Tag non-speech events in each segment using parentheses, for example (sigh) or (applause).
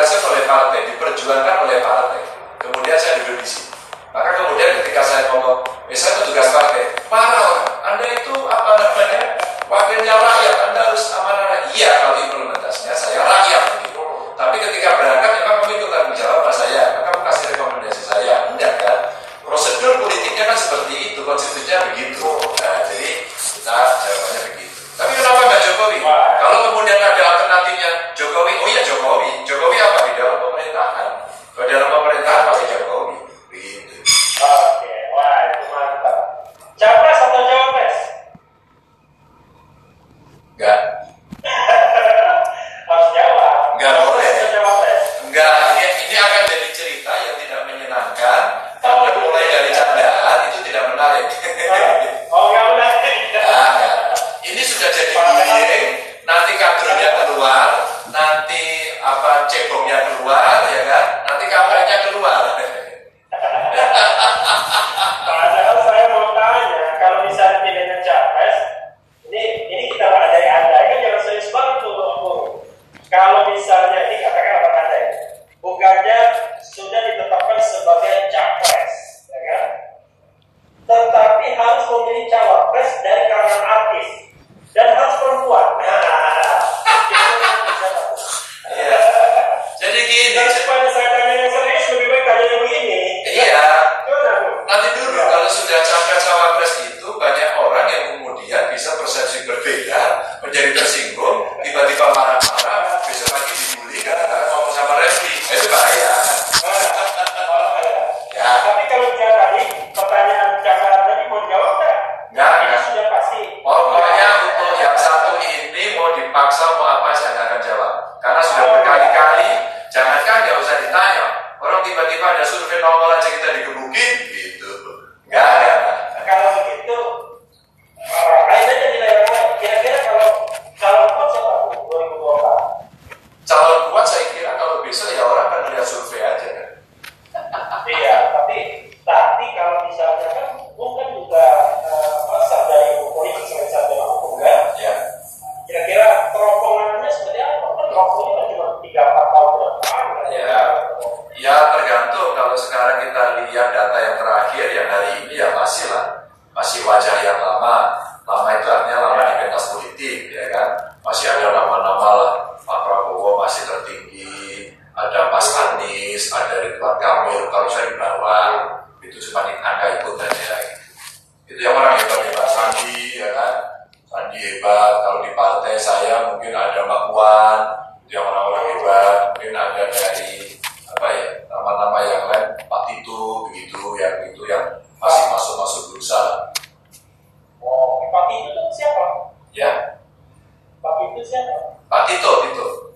ditugaskan oleh partai, diperjuangkan oleh partai. Kemudian saya duduk di sini. Maka kemudian ketika saya ngomong, eh, saya apa cebongnya keluar ya kan? Nanti kameranya keluar. ada Mas Anies, ada Ridwan Kamil, kalau saya di bawah itu cuma ada ikut dan lain-lain. Itu yang orang hebat Pak Sandi, ya kan? Sandi hebat. Kalau di partai saya mungkin ada Mbak Puan, itu yang orang-orang hebat. Mungkin ada dari apa ya nama-nama yang lain, Pak Tito, begitu, yang itu yang masih masuk masuk bursa. Oh, Pak Tito itu siapa? Ya. Pak Tito siapa? Pak Tito, Tito.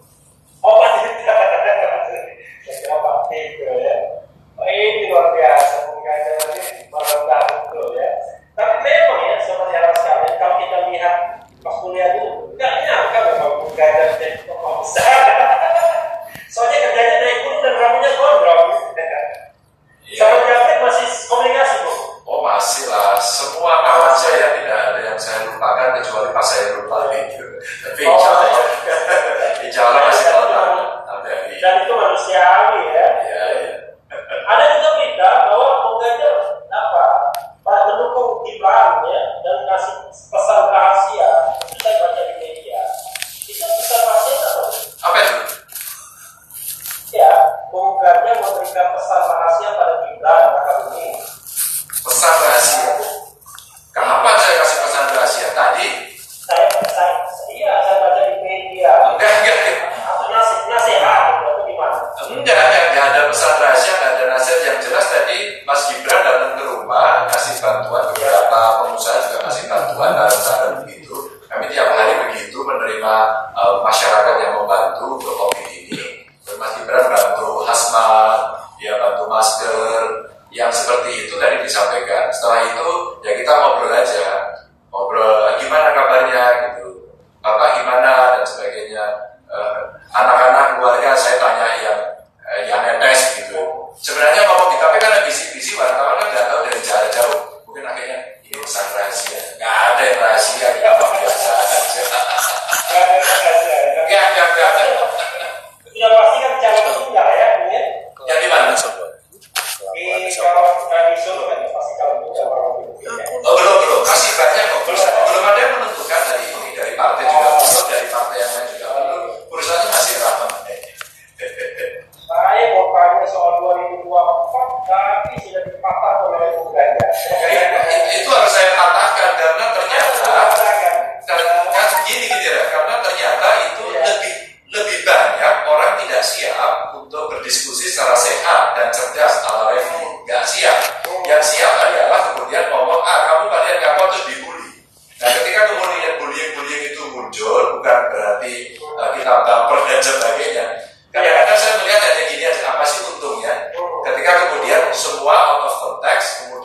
saya tidak ada yang saya lupakan kecuali pas saya lupa gitu. Tapi oh, insya Allah, insya Allah masih ada. Dan itu manusiawi ya. y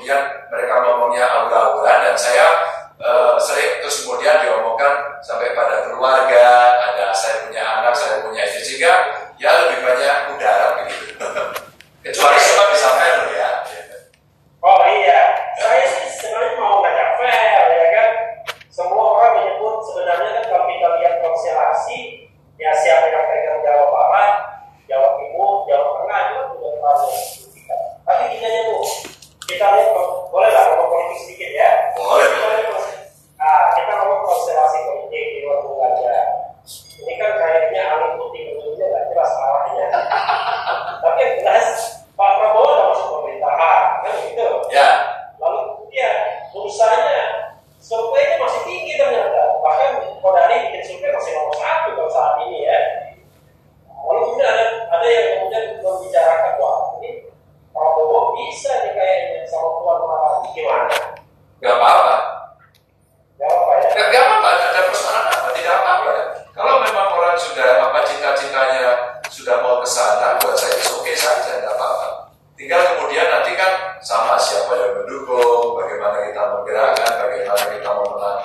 kemudian mereka ngomongnya aura-aura dan saya uh, sering terus kemudian diomongkan sampai pada keluarga ada saya punya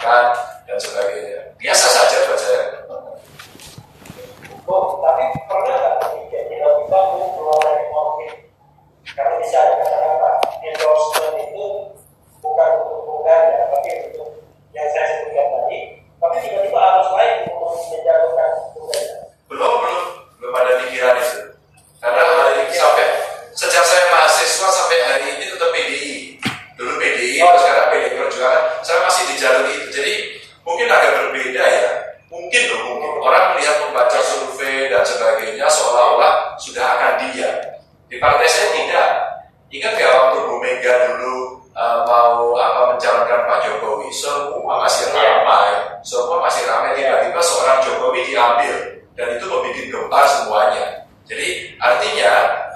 makan dan sebagainya. Biasa saja buat saya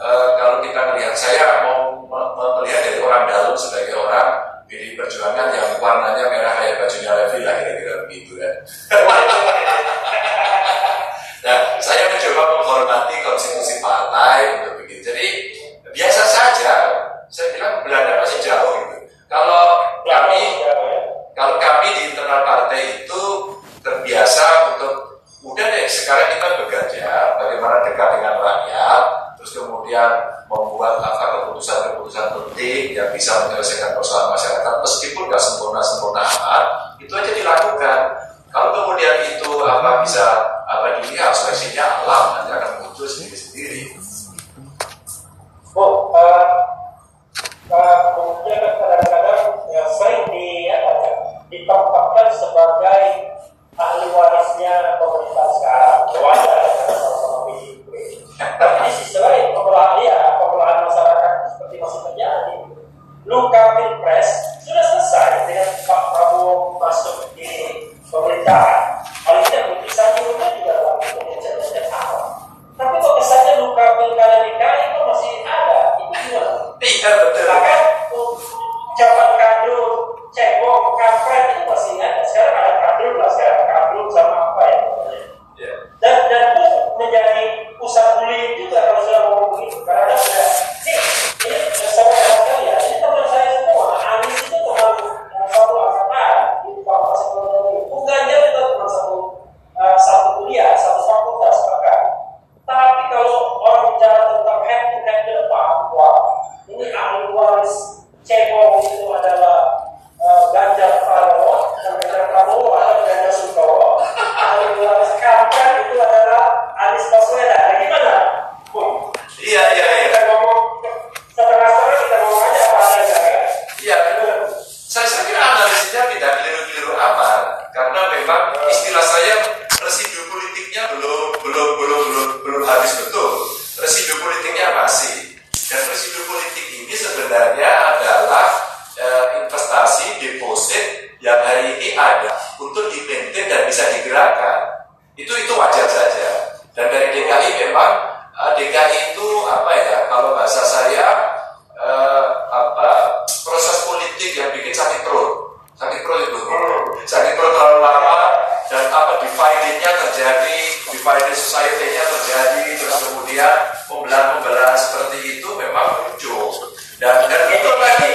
Eh, kalau kita melihat saya mau melihat dari orang dalam sebagai orang pilih Perjuangan yang warnanya merah kayak bajunya Levi lah kira-kira begitu ya. (laughs) nah, saya mencoba menghormati konstitusi partai untuk begitu. Jadi biasa saja. Saya bilang Belanda masih jauh gitu. Kalau kami kalau kami di internal partai itu terbiasa untuk udah deh sekarang Tá, a divided society-nya terjadi terus kemudian pembelahan-pembelahan seperti itu memang muncul. Dan dan itu lagi